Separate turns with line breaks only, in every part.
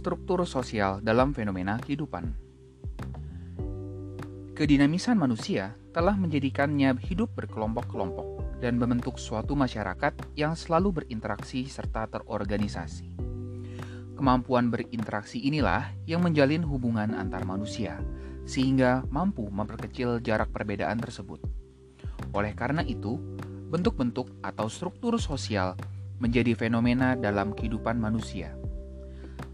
struktur sosial dalam fenomena kehidupan. Kedinamisan manusia telah menjadikannya hidup berkelompok-kelompok dan membentuk suatu masyarakat yang selalu berinteraksi serta terorganisasi. Kemampuan berinteraksi inilah yang menjalin hubungan antar manusia, sehingga mampu memperkecil jarak perbedaan tersebut. Oleh karena itu, bentuk-bentuk atau struktur sosial menjadi fenomena dalam kehidupan manusia.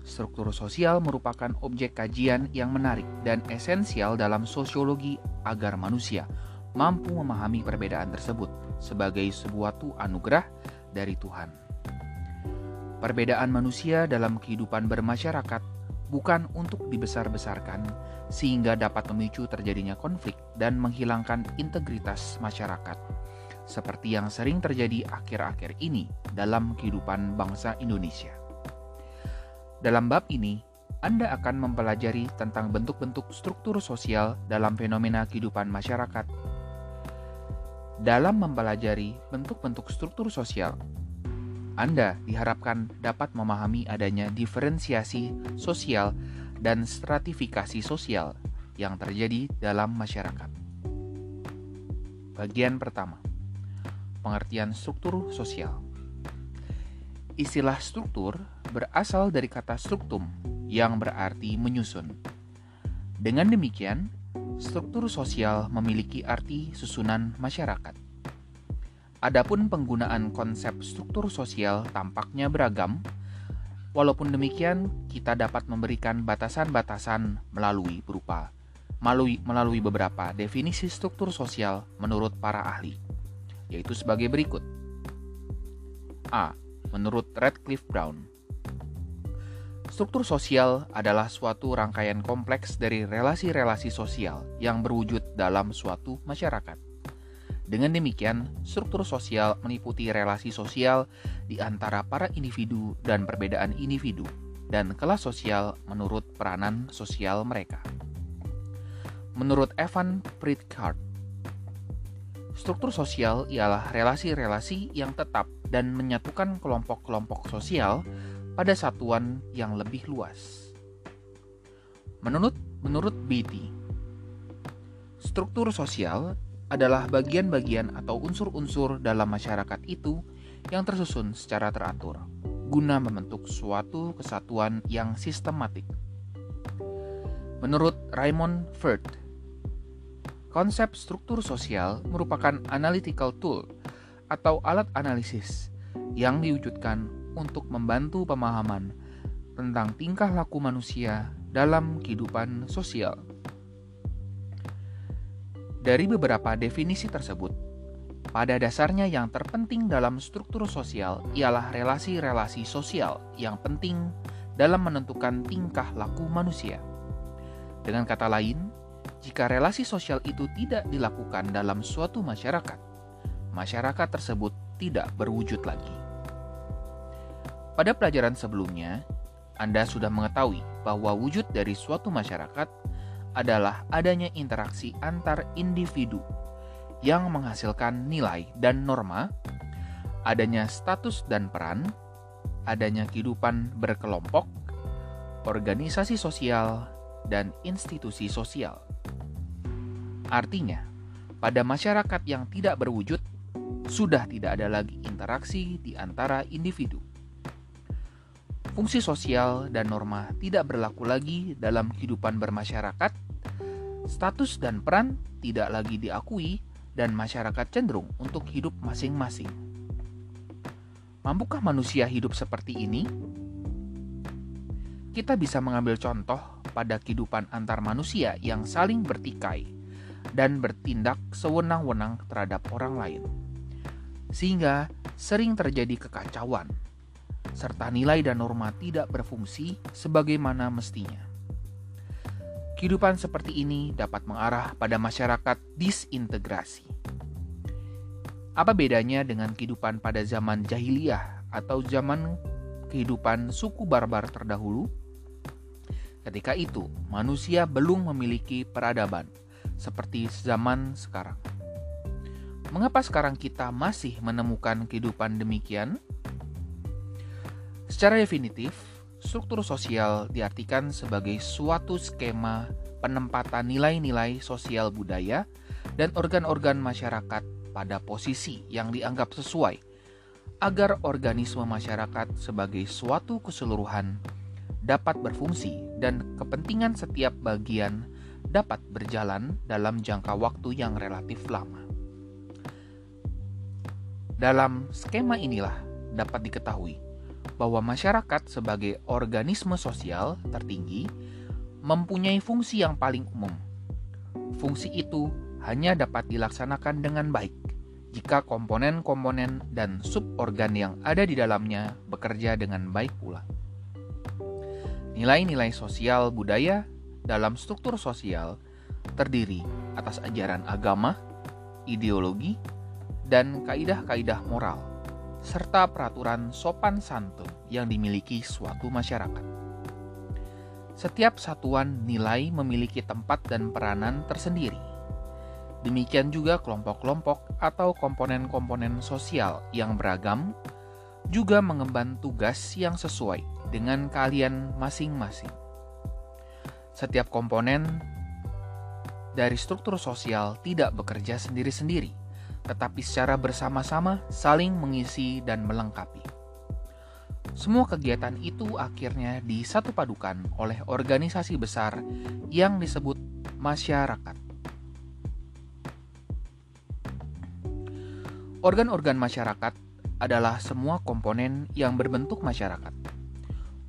Struktur sosial merupakan objek kajian yang menarik dan esensial dalam sosiologi agar manusia mampu memahami perbedaan tersebut sebagai sebuah anugerah dari Tuhan. Perbedaan manusia dalam kehidupan bermasyarakat bukan untuk dibesar-besarkan sehingga dapat memicu terjadinya konflik dan menghilangkan integritas masyarakat, seperti yang sering terjadi akhir-akhir ini dalam kehidupan bangsa Indonesia. Dalam bab ini, Anda akan mempelajari tentang bentuk-bentuk struktur sosial dalam fenomena kehidupan masyarakat. Dalam mempelajari bentuk-bentuk struktur sosial, Anda diharapkan dapat memahami adanya diferensiasi sosial dan stratifikasi sosial yang terjadi dalam masyarakat. Bagian pertama, pengertian struktur sosial. Istilah struktur berasal dari kata struktum yang berarti menyusun. Dengan demikian, struktur sosial memiliki arti susunan masyarakat. Adapun penggunaan konsep struktur sosial tampaknya beragam. Walaupun demikian, kita dapat memberikan batasan-batasan melalui berupa melalui, melalui beberapa definisi struktur sosial menurut para ahli, yaitu sebagai berikut. A menurut Radcliffe Brown. Struktur sosial adalah suatu rangkaian kompleks dari relasi-relasi sosial yang berwujud dalam suatu masyarakat. Dengan demikian, struktur sosial meliputi relasi sosial di antara para individu dan perbedaan individu, dan kelas sosial menurut peranan sosial mereka. Menurut Evan Pritchard, struktur sosial ialah relasi-relasi yang tetap dan menyatukan kelompok-kelompok sosial pada satuan yang lebih luas. Menurut menurut Beatty, struktur sosial adalah bagian-bagian atau unsur-unsur dalam masyarakat itu yang tersusun secara teratur guna membentuk suatu kesatuan yang sistematik. Menurut Raymond Firth, konsep struktur sosial merupakan analytical tool atau alat analisis yang diwujudkan untuk membantu pemahaman tentang tingkah laku manusia dalam kehidupan sosial. Dari beberapa definisi tersebut, pada dasarnya yang terpenting dalam struktur sosial ialah relasi-relasi sosial yang penting dalam menentukan tingkah laku manusia. Dengan kata lain, jika relasi sosial itu tidak dilakukan dalam suatu masyarakat, masyarakat tersebut tidak berwujud lagi. Pada pelajaran sebelumnya, Anda sudah mengetahui bahwa wujud dari suatu masyarakat adalah adanya interaksi antar individu yang menghasilkan nilai dan norma, adanya status dan peran, adanya kehidupan berkelompok, organisasi sosial, dan institusi sosial. Artinya, pada masyarakat yang tidak berwujud, sudah tidak ada lagi interaksi di antara individu. Fungsi sosial dan norma tidak berlaku lagi dalam kehidupan bermasyarakat, status dan peran tidak lagi diakui, dan masyarakat cenderung untuk hidup masing-masing. Mampukah manusia hidup seperti ini? Kita bisa mengambil contoh pada kehidupan antar manusia yang saling bertikai dan bertindak sewenang-wenang terhadap orang lain sehingga sering terjadi kekacauan, serta nilai dan norma tidak berfungsi sebagaimana mestinya. Kehidupan seperti ini dapat mengarah pada masyarakat disintegrasi. Apa bedanya dengan kehidupan pada zaman jahiliyah atau zaman kehidupan suku barbar terdahulu? Ketika itu, manusia belum memiliki peradaban seperti zaman sekarang. Mengapa sekarang kita masih menemukan kehidupan demikian? Secara definitif, struktur sosial diartikan sebagai suatu skema penempatan nilai-nilai sosial budaya dan organ-organ masyarakat pada posisi yang dianggap sesuai agar organisme masyarakat sebagai suatu keseluruhan dapat berfungsi dan kepentingan setiap bagian dapat berjalan dalam jangka waktu yang relatif lama. Dalam skema inilah dapat diketahui bahwa masyarakat sebagai organisme sosial tertinggi mempunyai fungsi yang paling umum. Fungsi itu hanya dapat dilaksanakan dengan baik jika komponen-komponen dan suborgan yang ada di dalamnya bekerja dengan baik pula. Nilai-nilai sosial budaya dalam struktur sosial terdiri atas ajaran agama, ideologi, dan kaidah-kaidah moral, serta peraturan sopan santun yang dimiliki suatu masyarakat. Setiap satuan nilai memiliki tempat dan peranan tersendiri Demikian juga kelompok-kelompok atau komponen-komponen sosial yang beragam juga mengemban tugas yang sesuai dengan kalian masing-masing. Setiap komponen dari struktur sosial tidak bekerja sendiri-sendiri, tetapi secara bersama-sama saling mengisi dan melengkapi. Semua kegiatan itu akhirnya disatu padukan oleh organisasi besar yang disebut masyarakat. Organ-organ masyarakat adalah semua komponen yang berbentuk masyarakat.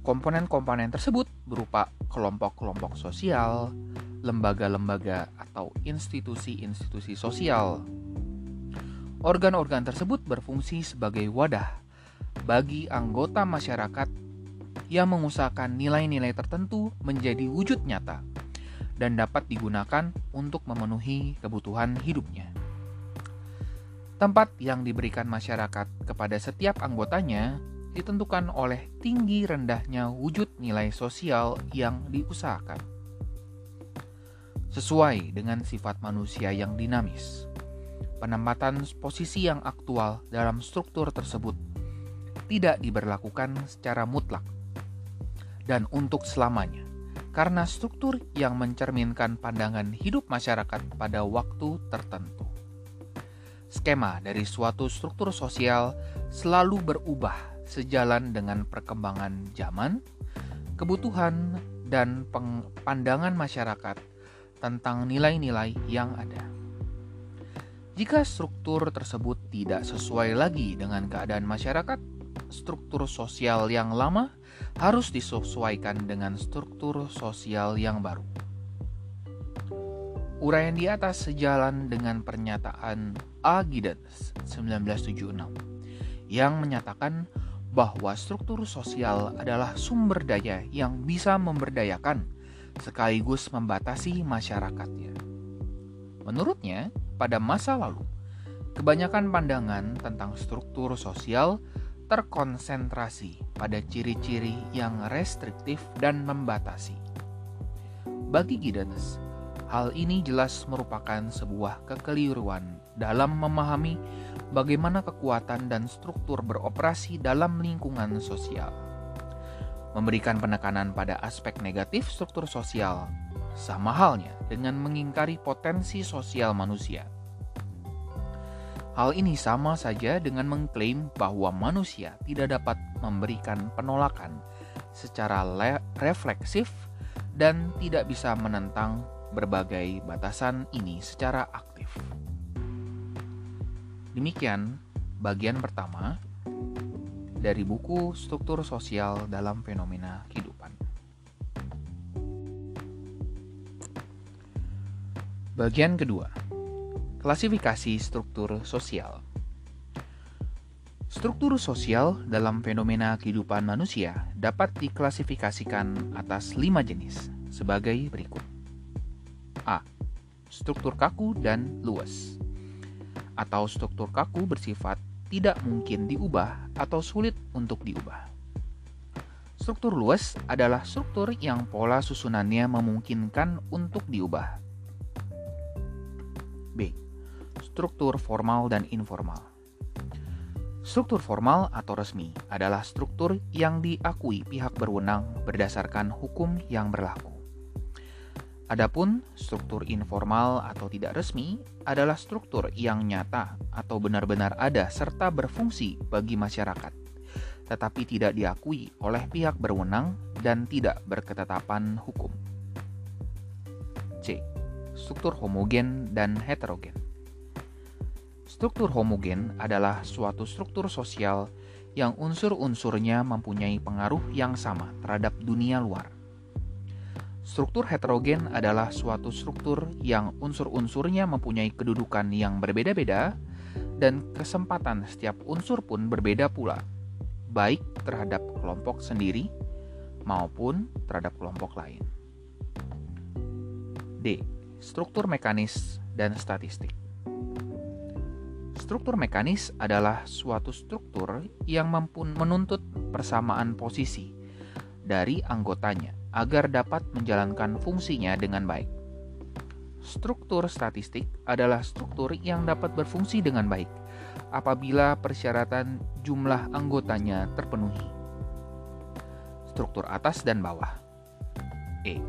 Komponen-komponen tersebut berupa kelompok-kelompok sosial, lembaga-lembaga atau institusi-institusi sosial. Organ-organ tersebut berfungsi sebagai wadah bagi anggota masyarakat yang mengusahakan nilai-nilai tertentu menjadi wujud nyata dan dapat digunakan untuk memenuhi kebutuhan hidupnya. Tempat yang diberikan masyarakat kepada setiap anggotanya ditentukan oleh tinggi rendahnya wujud nilai sosial yang diusahakan. Sesuai dengan sifat manusia yang dinamis, penempatan posisi yang aktual dalam struktur tersebut tidak diberlakukan secara mutlak dan untuk selamanya, karena struktur yang mencerminkan pandangan hidup masyarakat pada waktu tertentu skema dari suatu struktur sosial selalu berubah sejalan dengan perkembangan zaman, kebutuhan, dan pandangan masyarakat tentang nilai-nilai yang ada. Jika struktur tersebut tidak sesuai lagi dengan keadaan masyarakat, struktur sosial yang lama harus disesuaikan dengan struktur sosial yang baru. Uraian di atas sejalan dengan pernyataan A. Giddens 1976 yang menyatakan bahwa struktur sosial adalah sumber daya yang bisa memberdayakan sekaligus membatasi masyarakatnya. Menurutnya, pada masa lalu, kebanyakan pandangan tentang struktur sosial terkonsentrasi pada ciri-ciri yang restriktif dan membatasi. Bagi Giddens, Hal ini jelas merupakan sebuah kekeliruan dalam memahami bagaimana kekuatan dan struktur beroperasi dalam lingkungan sosial. Memberikan penekanan pada aspek negatif struktur sosial sama halnya dengan mengingkari potensi sosial manusia. Hal ini sama saja dengan mengklaim bahwa manusia tidak dapat memberikan penolakan secara refleksif dan tidak bisa menentang berbagai batasan ini secara aktif. Demikian bagian pertama dari buku Struktur Sosial dalam Fenomena Kehidupan. Bagian kedua, klasifikasi struktur sosial. Struktur sosial dalam fenomena kehidupan manusia dapat diklasifikasikan atas lima jenis sebagai berikut. A. Struktur kaku dan luas Atau struktur kaku bersifat tidak mungkin diubah atau sulit untuk diubah. Struktur luas adalah struktur yang pola susunannya memungkinkan untuk diubah. Struktur formal dan informal. Struktur formal atau resmi adalah struktur yang diakui pihak berwenang berdasarkan hukum yang berlaku. Adapun struktur informal atau tidak resmi adalah struktur yang nyata atau benar-benar ada serta berfungsi bagi masyarakat, tetapi tidak diakui oleh pihak berwenang dan tidak berketetapan hukum. C. Struktur homogen dan heterogen. Struktur homogen adalah suatu struktur sosial yang unsur-unsurnya mempunyai pengaruh yang sama terhadap dunia luar. Struktur heterogen adalah suatu struktur yang unsur-unsurnya mempunyai kedudukan yang berbeda-beda dan kesempatan setiap unsur pun berbeda pula, baik terhadap kelompok sendiri maupun terhadap kelompok lain. D. Struktur mekanis dan statistik. Struktur mekanis adalah suatu struktur yang mampu menuntut persamaan posisi dari anggotanya agar dapat menjalankan fungsinya dengan baik. Struktur statistik adalah struktur yang dapat berfungsi dengan baik apabila persyaratan jumlah anggotanya terpenuhi. Struktur atas dan bawah. E.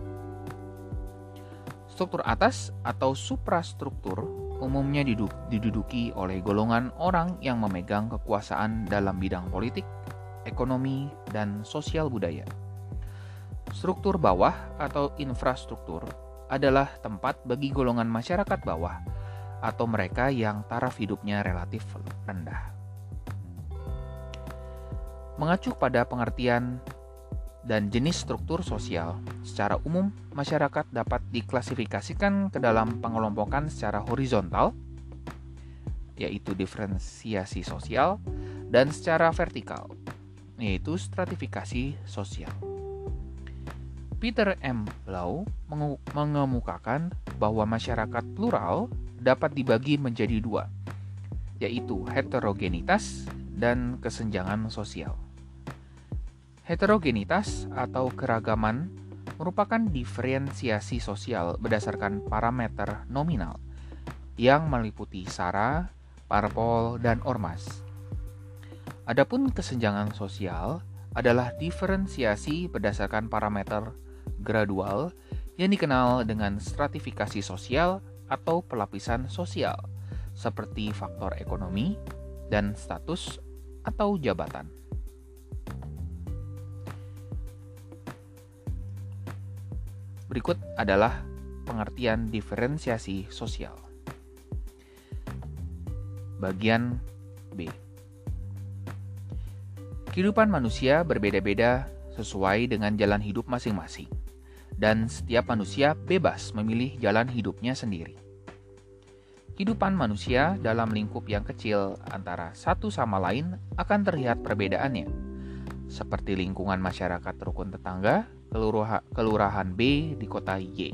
Struktur atas atau suprastruktur umumnya diduduki oleh golongan orang yang memegang kekuasaan dalam bidang politik, ekonomi, dan sosial budaya. Struktur bawah atau infrastruktur adalah tempat bagi golongan masyarakat bawah atau mereka yang taraf hidupnya relatif rendah. Mengacu pada pengertian dan jenis struktur sosial. Secara umum, masyarakat dapat diklasifikasikan ke dalam pengelompokan secara horizontal, yaitu diferensiasi sosial, dan secara vertikal, yaitu stratifikasi sosial. Peter M. Blau mengemukakan bahwa masyarakat plural dapat dibagi menjadi dua, yaitu heterogenitas dan kesenjangan sosial. Heterogenitas atau keragaman merupakan diferensiasi sosial berdasarkan parameter nominal yang meliputi SARA, parpol, dan ormas. Adapun kesenjangan sosial adalah diferensiasi berdasarkan parameter gradual yang dikenal dengan stratifikasi sosial atau pelapisan sosial, seperti faktor ekonomi dan status atau jabatan. Berikut adalah pengertian diferensiasi sosial. Bagian B. Kehidupan manusia berbeda-beda sesuai dengan jalan hidup masing-masing, dan setiap manusia bebas memilih jalan hidupnya sendiri. Kehidupan manusia dalam lingkup yang kecil antara satu sama lain akan terlihat perbedaannya, seperti lingkungan masyarakat rukun tetangga kelurahan B di kota Y.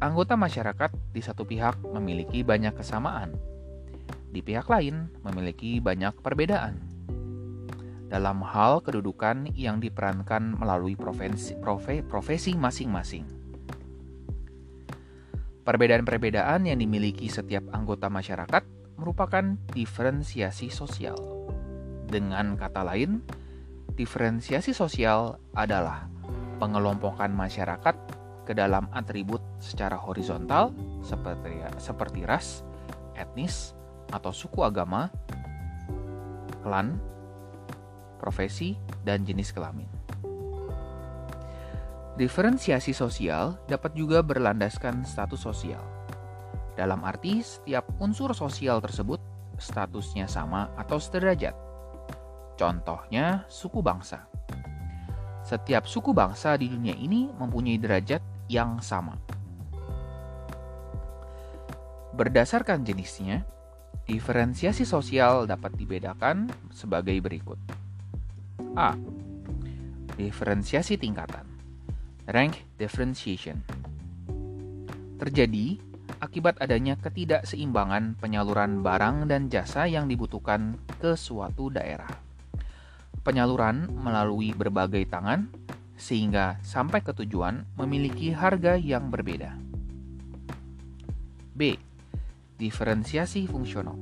Anggota masyarakat di satu pihak memiliki banyak kesamaan, di pihak lain memiliki banyak perbedaan. Dalam hal kedudukan yang diperankan melalui profesi, profesi masing-masing. Perbedaan-perbedaan yang dimiliki setiap anggota masyarakat merupakan diferensiasi sosial. Dengan kata lain, Diferensiasi sosial adalah pengelompokan masyarakat ke dalam atribut secara horizontal seperti seperti ras, etnis, atau suku agama, klan, profesi, dan jenis kelamin. Diferensiasi sosial dapat juga berlandaskan status sosial. Dalam arti setiap unsur sosial tersebut statusnya sama atau sederajat Contohnya, suku bangsa. Setiap suku bangsa di dunia ini mempunyai derajat yang sama. Berdasarkan jenisnya, diferensiasi sosial dapat dibedakan sebagai berikut. A. Diferensiasi tingkatan. Rank differentiation. Terjadi akibat adanya ketidakseimbangan penyaluran barang dan jasa yang dibutuhkan ke suatu daerah penyaluran melalui berbagai tangan sehingga sampai ke tujuan memiliki harga yang berbeda. B. Diferensiasi fungsional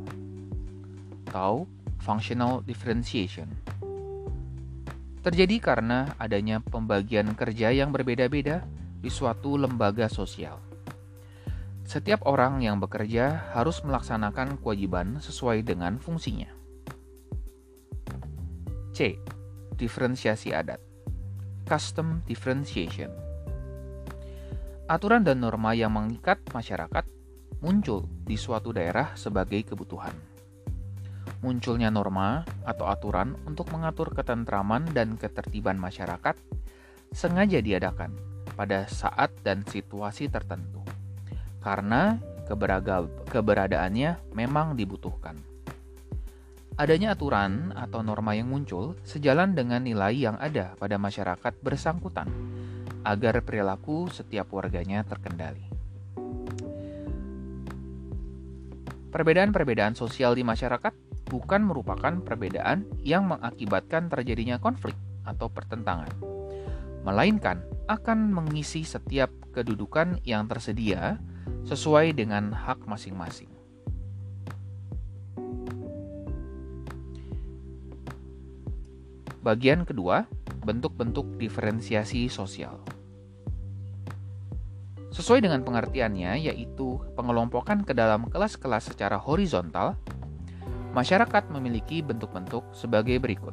atau functional differentiation. Terjadi karena adanya pembagian kerja yang berbeda-beda di suatu lembaga sosial. Setiap orang yang bekerja harus melaksanakan kewajiban sesuai dengan fungsinya. C. Diferensiasi adat. Custom differentiation. Aturan dan norma yang mengikat masyarakat muncul di suatu daerah sebagai kebutuhan munculnya norma atau aturan untuk mengatur ketentraman dan ketertiban masyarakat sengaja diadakan pada saat dan situasi tertentu karena keberadaannya memang dibutuhkan. Adanya aturan atau norma yang muncul sejalan dengan nilai yang ada pada masyarakat bersangkutan agar perilaku setiap warganya terkendali. Perbedaan-perbedaan sosial di masyarakat bukan merupakan perbedaan yang mengakibatkan terjadinya konflik atau pertentangan, melainkan akan mengisi setiap kedudukan yang tersedia sesuai dengan hak masing-masing. Bagian kedua, bentuk-bentuk diferensiasi sosial. Sesuai dengan pengertiannya, yaitu pengelompokan ke dalam kelas-kelas secara horizontal Masyarakat memiliki bentuk-bentuk sebagai berikut.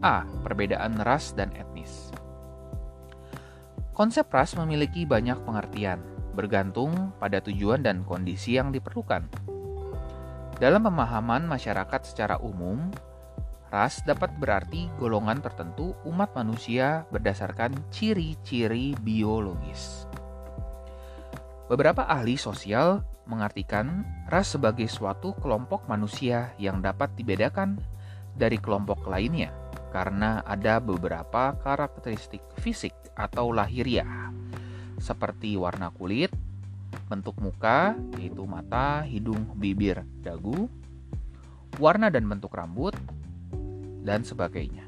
A. Perbedaan ras dan etnis. Konsep ras memiliki banyak pengertian, bergantung pada tujuan dan kondisi yang diperlukan. Dalam pemahaman masyarakat secara umum, ras dapat berarti golongan tertentu umat manusia berdasarkan ciri-ciri biologis. Beberapa ahli sosial mengartikan ras sebagai suatu kelompok manusia yang dapat dibedakan dari kelompok lainnya karena ada beberapa karakteristik fisik atau lahiriah seperti warna kulit, bentuk muka yaitu mata, hidung, bibir, dagu, warna dan bentuk rambut, dan sebagainya.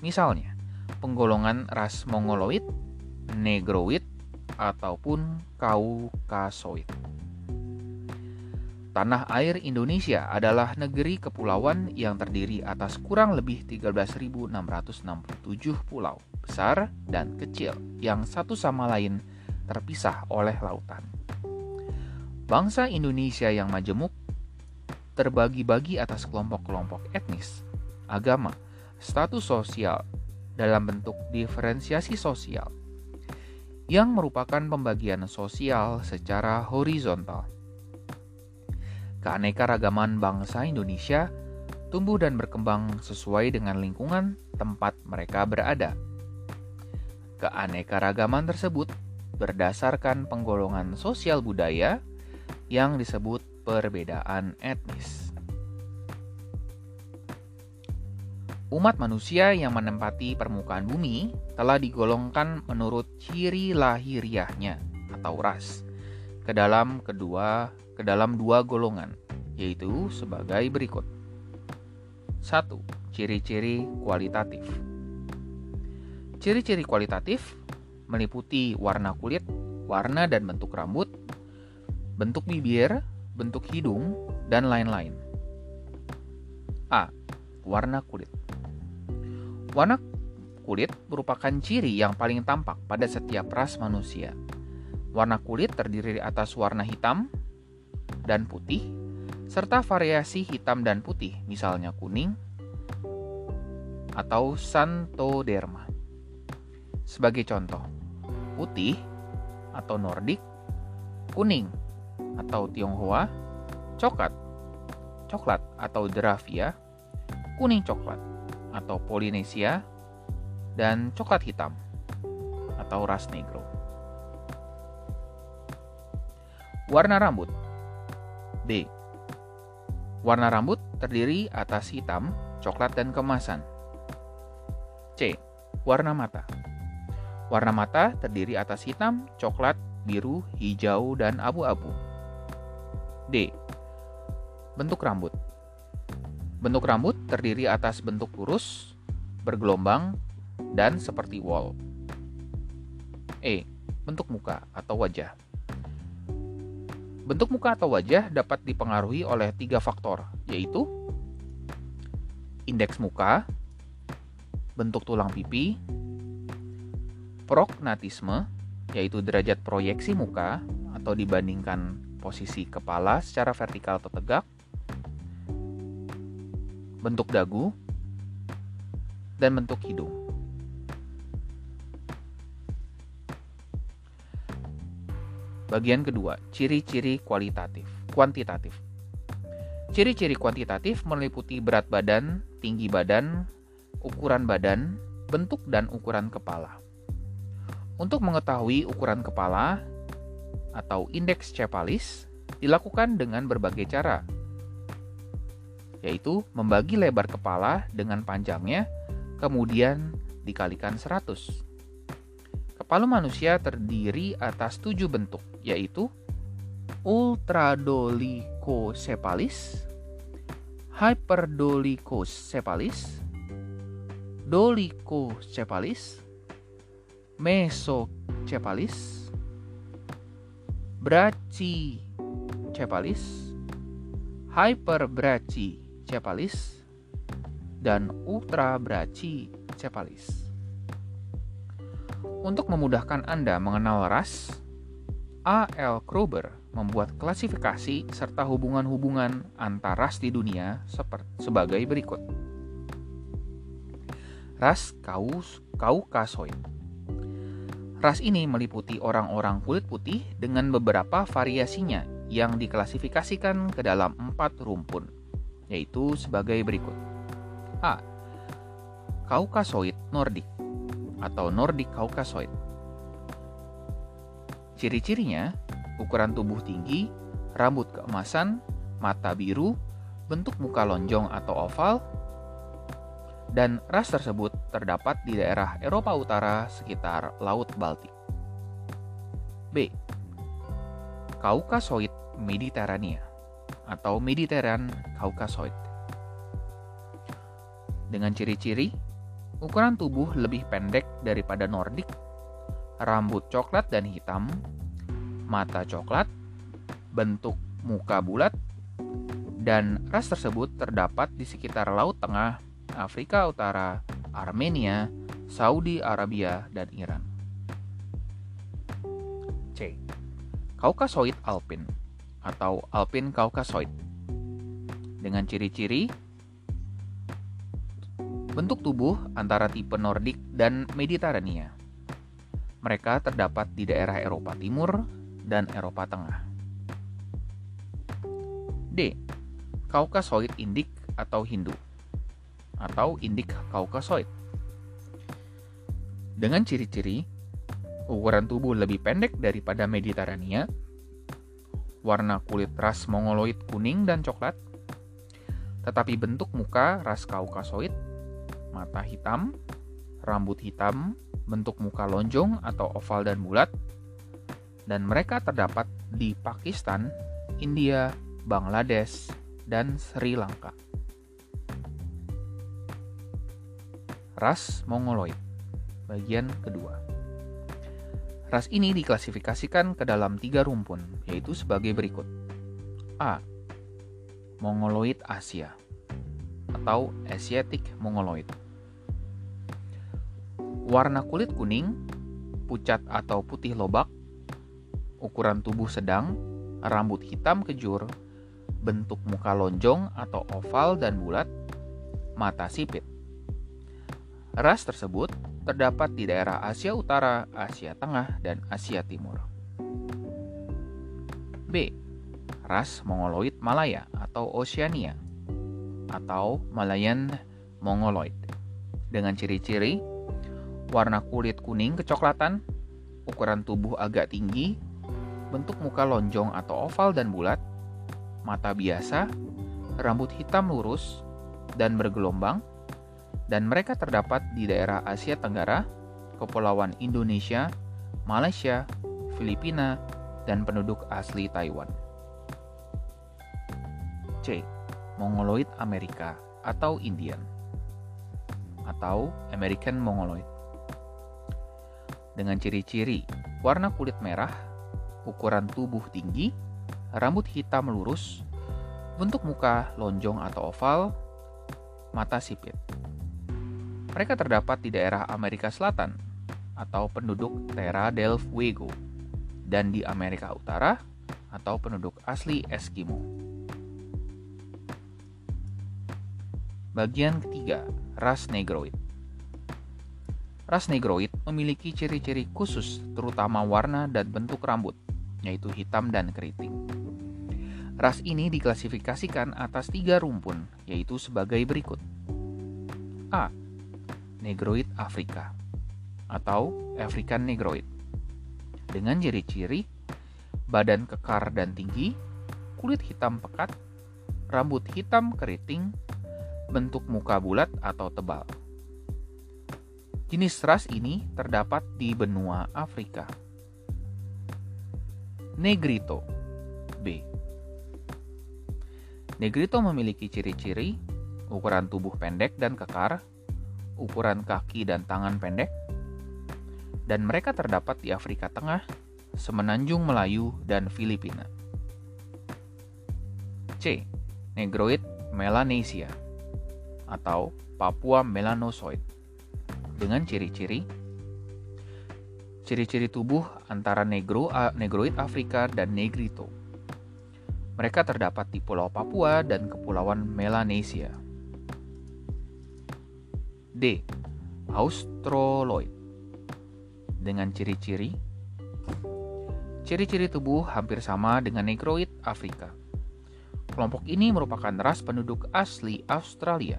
Misalnya, penggolongan ras Mongoloid, Negroid, ataupun Kaukasoid. Tanah air Indonesia adalah negeri kepulauan yang terdiri atas kurang lebih 13.667 pulau besar dan kecil yang satu sama lain terpisah oleh lautan. Bangsa Indonesia yang majemuk terbagi-bagi atas kelompok-kelompok etnis, agama, status sosial dalam bentuk diferensiasi sosial yang merupakan pembagian sosial secara horizontal keanekaragaman bangsa Indonesia tumbuh dan berkembang sesuai dengan lingkungan tempat mereka berada. Keanekaragaman tersebut berdasarkan penggolongan sosial budaya yang disebut perbedaan etnis. Umat manusia yang menempati permukaan bumi telah digolongkan menurut ciri lahiriahnya atau ras ke dalam kedua ke dalam dua golongan, yaitu sebagai berikut. 1. Ciri-ciri kualitatif. Ciri-ciri kualitatif meliputi warna kulit, warna dan bentuk rambut, bentuk bibir, bentuk hidung, dan lain-lain. A. Warna kulit. Warna kulit merupakan ciri yang paling tampak pada setiap ras manusia. Warna kulit terdiri atas warna hitam, dan putih, serta variasi hitam dan putih, misalnya kuning atau santoderma. Sebagai contoh, putih atau Nordik, kuning atau Tionghoa, coklat, coklat atau Dravia, kuning coklat atau Polinesia, dan coklat hitam atau ras negro. Warna rambut D. Warna rambut terdiri atas hitam, coklat, dan kemasan. C. Warna mata. Warna mata terdiri atas hitam, coklat, biru, hijau, dan abu-abu. D. Bentuk rambut. Bentuk rambut terdiri atas bentuk lurus, bergelombang, dan seperti wall. E. Bentuk muka atau wajah. Bentuk muka atau wajah dapat dipengaruhi oleh tiga faktor, yaitu indeks muka, bentuk tulang pipi, prognatisme, yaitu derajat proyeksi muka atau dibandingkan posisi kepala secara vertikal atau tegak, bentuk dagu, dan bentuk hidung. Bagian kedua, ciri-ciri kualitatif, kuantitatif. Ciri-ciri kuantitatif meliputi berat badan, tinggi badan, ukuran badan, bentuk dan ukuran kepala. Untuk mengetahui ukuran kepala atau indeks cepalis dilakukan dengan berbagai cara, yaitu membagi lebar kepala dengan panjangnya, kemudian dikalikan 100. Kepala manusia terdiri atas tujuh bentuk, yaitu ultradolichocephalus, hyperdolichocephalus, dolichocephalus, mesocephalus, brachycephalus, hyperbrachycephalus, dan ultrabrachycephalus. Untuk memudahkan Anda mengenal ras, A.L. Kroeber membuat klasifikasi serta hubungan-hubungan antar ras di dunia sebagai berikut. Ras Kaus Kaukasoid Ras ini meliputi orang-orang kulit putih dengan beberapa variasinya yang diklasifikasikan ke dalam empat rumpun, yaitu sebagai berikut. A. Kaukasoid Nordik atau Nordic Caucasoid. Ciri-cirinya, ukuran tubuh tinggi, rambut keemasan, mata biru, bentuk muka lonjong atau oval, dan ras tersebut terdapat di daerah Eropa Utara sekitar Laut Baltik. B. Caucasoid Mediterania atau Mediterranean Caucasoid. Dengan ciri-ciri Ukuran tubuh lebih pendek daripada Nordik, rambut coklat dan hitam, mata coklat, bentuk muka bulat, dan ras tersebut terdapat di sekitar Laut Tengah, Afrika Utara, Armenia, Saudi Arabia, dan Iran. C. Caucasoid alpin atau alpin Caucasoid dengan ciri-ciri Bentuk tubuh antara tipe Nordik dan Mediterania. Mereka terdapat di daerah Eropa Timur dan Eropa Tengah. D. Caucasoid Indik atau Hindu atau Indik Caucasoid. Dengan ciri-ciri ukuran tubuh lebih pendek daripada Mediterania, warna kulit ras mongoloid kuning dan coklat, tetapi bentuk muka ras Caucasoid mata hitam, rambut hitam, bentuk muka lonjong atau oval dan bulat, dan mereka terdapat di Pakistan, India, Bangladesh, dan Sri Lanka. Ras Mongoloid Bagian kedua Ras ini diklasifikasikan ke dalam tiga rumpun, yaitu sebagai berikut. A. Mongoloid Asia atau Asiatic Mongoloid. Warna kulit kuning, pucat atau putih lobak, ukuran tubuh sedang, rambut hitam kejur, bentuk muka lonjong atau oval dan bulat, mata sipit. Ras tersebut terdapat di daerah Asia Utara, Asia Tengah, dan Asia Timur. B. Ras Mongoloid Malaya atau Oceania atau Malayan Mongoloid dengan ciri-ciri warna kulit kuning kecoklatan, ukuran tubuh agak tinggi, bentuk muka lonjong atau oval dan bulat, mata biasa, rambut hitam lurus dan bergelombang, dan mereka terdapat di daerah Asia Tenggara, Kepulauan Indonesia, Malaysia, Filipina, dan penduduk asli Taiwan. C. Mongoloid Amerika atau Indian atau American Mongoloid. Dengan ciri-ciri warna kulit merah, ukuran tubuh tinggi, rambut hitam lurus, bentuk muka lonjong atau oval, mata sipit. Mereka terdapat di daerah Amerika Selatan atau penduduk Terra del Fuego dan di Amerika Utara atau penduduk asli Eskimo. Bagian ketiga, ras Negroid. Ras Negroid memiliki ciri-ciri khusus terutama warna dan bentuk rambut, yaitu hitam dan keriting. Ras ini diklasifikasikan atas tiga rumpun, yaitu sebagai berikut. A. Negroid Afrika atau African Negroid. Dengan ciri-ciri badan kekar dan tinggi, kulit hitam pekat, rambut hitam keriting, bentuk muka bulat atau tebal. Jenis ras ini terdapat di benua Afrika. Negrito B. Negrito memiliki ciri-ciri ukuran tubuh pendek dan kekar, ukuran kaki dan tangan pendek, dan mereka terdapat di Afrika Tengah, Semenanjung Melayu, dan Filipina. C. Negroid Melanesia atau Papua melanosoid dengan ciri-ciri ciri-ciri tubuh antara negro negroid Afrika dan negrito. Mereka terdapat di Pulau Papua dan Kepulauan Melanesia. D. Australoid dengan ciri-ciri Ciri-ciri tubuh hampir sama dengan negroid Afrika. Kelompok ini merupakan ras penduduk asli Australia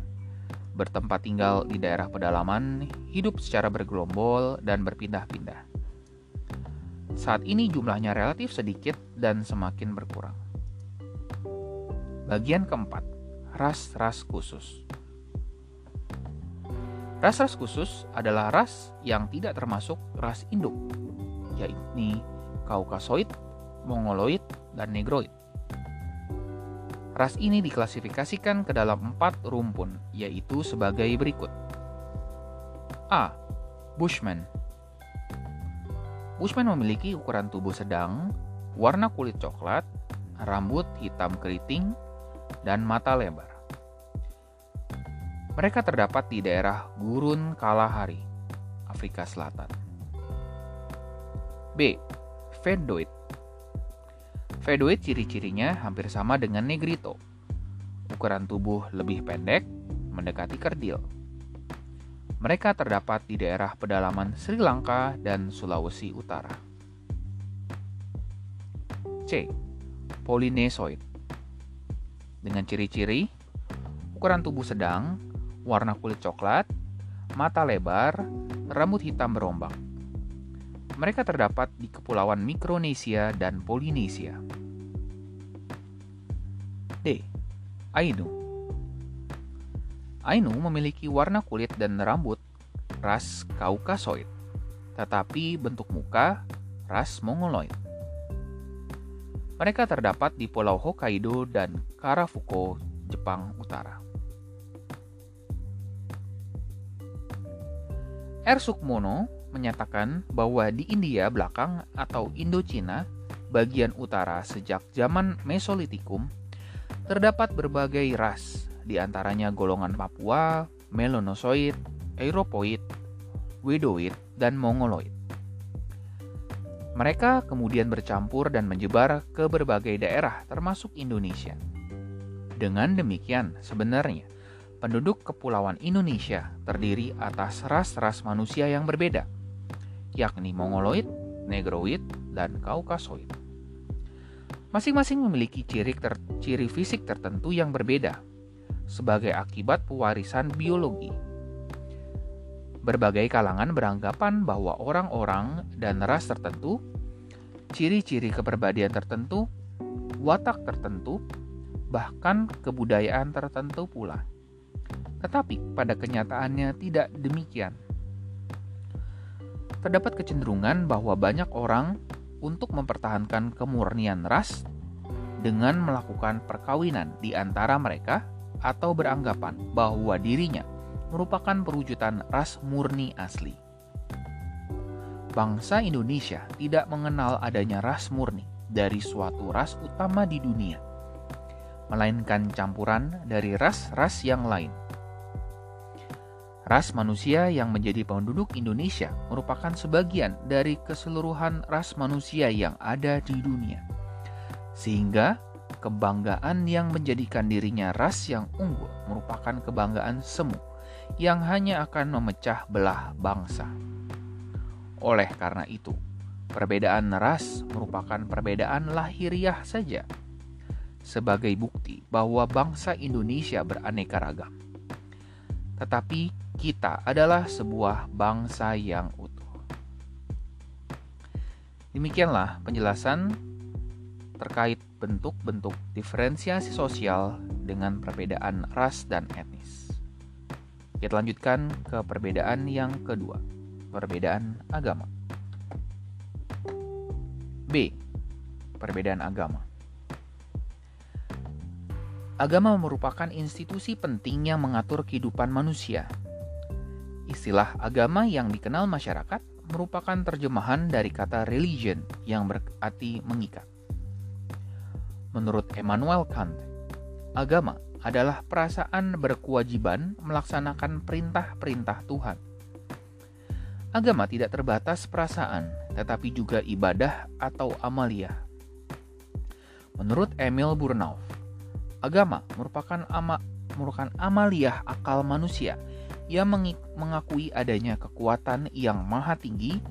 bertempat tinggal di daerah pedalaman, hidup secara bergelombol dan berpindah-pindah. Saat ini jumlahnya relatif sedikit dan semakin berkurang. Bagian keempat, ras-ras khusus. Ras-ras khusus adalah ras yang tidak termasuk ras induk, yaitu Kaukasoid, Mongoloid, dan Negroid. Ras ini diklasifikasikan ke dalam empat rumpun, yaitu sebagai berikut. A. Bushman Bushman memiliki ukuran tubuh sedang, warna kulit coklat, rambut hitam keriting, dan mata lebar. Mereka terdapat di daerah Gurun Kalahari, Afrika Selatan. B. Vendoid Vedoid ciri-cirinya hampir sama dengan Negrito. Ukuran tubuh lebih pendek, mendekati kerdil. Mereka terdapat di daerah pedalaman Sri Lanka dan Sulawesi Utara. C. Polynesoid Dengan ciri-ciri ukuran tubuh sedang, warna kulit coklat, mata lebar, rambut hitam berombak. Mereka terdapat di kepulauan Mikronesia dan Polinesia. D. Ainu Ainu memiliki warna kulit dan rambut ras Kaukasoid, tetapi bentuk muka ras Mongoloid. Mereka terdapat di Pulau Hokkaido dan Karafuko, Jepang Utara. R. Sukmono menyatakan bahwa di India belakang atau Indochina bagian utara sejak zaman Mesolitikum terdapat berbagai ras, di antaranya golongan Papua, Melanosoid, Europoid, Wedoid, dan Mongoloid. Mereka kemudian bercampur dan menyebar ke berbagai daerah termasuk Indonesia. Dengan demikian, sebenarnya penduduk kepulauan Indonesia terdiri atas ras-ras manusia yang berbeda – yakni Mongoloid, Negroid, dan Kaukasoid. Masing-masing memiliki ciri, ter ciri fisik tertentu yang berbeda sebagai akibat pewarisan biologi. Berbagai kalangan beranggapan bahwa orang-orang dan ras tertentu, ciri-ciri kepribadian tertentu, watak tertentu, bahkan kebudayaan tertentu pula. Tetapi pada kenyataannya tidak demikian terdapat kecenderungan bahwa banyak orang untuk mempertahankan kemurnian ras dengan melakukan perkawinan di antara mereka atau beranggapan bahwa dirinya merupakan perwujudan ras murni asli. Bangsa Indonesia tidak mengenal adanya ras murni dari suatu ras utama di dunia, melainkan campuran dari ras-ras yang lain, Ras manusia yang menjadi penduduk Indonesia merupakan sebagian dari keseluruhan ras manusia yang ada di dunia. Sehingga kebanggaan yang menjadikan dirinya ras yang unggul merupakan kebanggaan semu yang hanya akan memecah belah bangsa. Oleh karena itu, perbedaan ras merupakan perbedaan lahiriah saja sebagai bukti bahwa bangsa Indonesia beraneka ragam. Tetapi kita adalah sebuah bangsa yang utuh. Demikianlah penjelasan terkait bentuk-bentuk diferensiasi sosial dengan perbedaan ras dan etnis. Kita lanjutkan ke perbedaan yang kedua, perbedaan agama. B. Perbedaan agama. Agama merupakan institusi penting yang mengatur kehidupan manusia, Istilah agama yang dikenal masyarakat merupakan terjemahan dari kata religion yang berarti mengikat. Menurut Emmanuel Kant, agama adalah perasaan berkewajiban melaksanakan perintah-perintah Tuhan. Agama tidak terbatas perasaan, tetapi juga ibadah atau amalia. Menurut Emil Burnouf, agama merupakan ama, merupakan amaliah akal manusia ia mengakui adanya kekuatan yang maha tinggi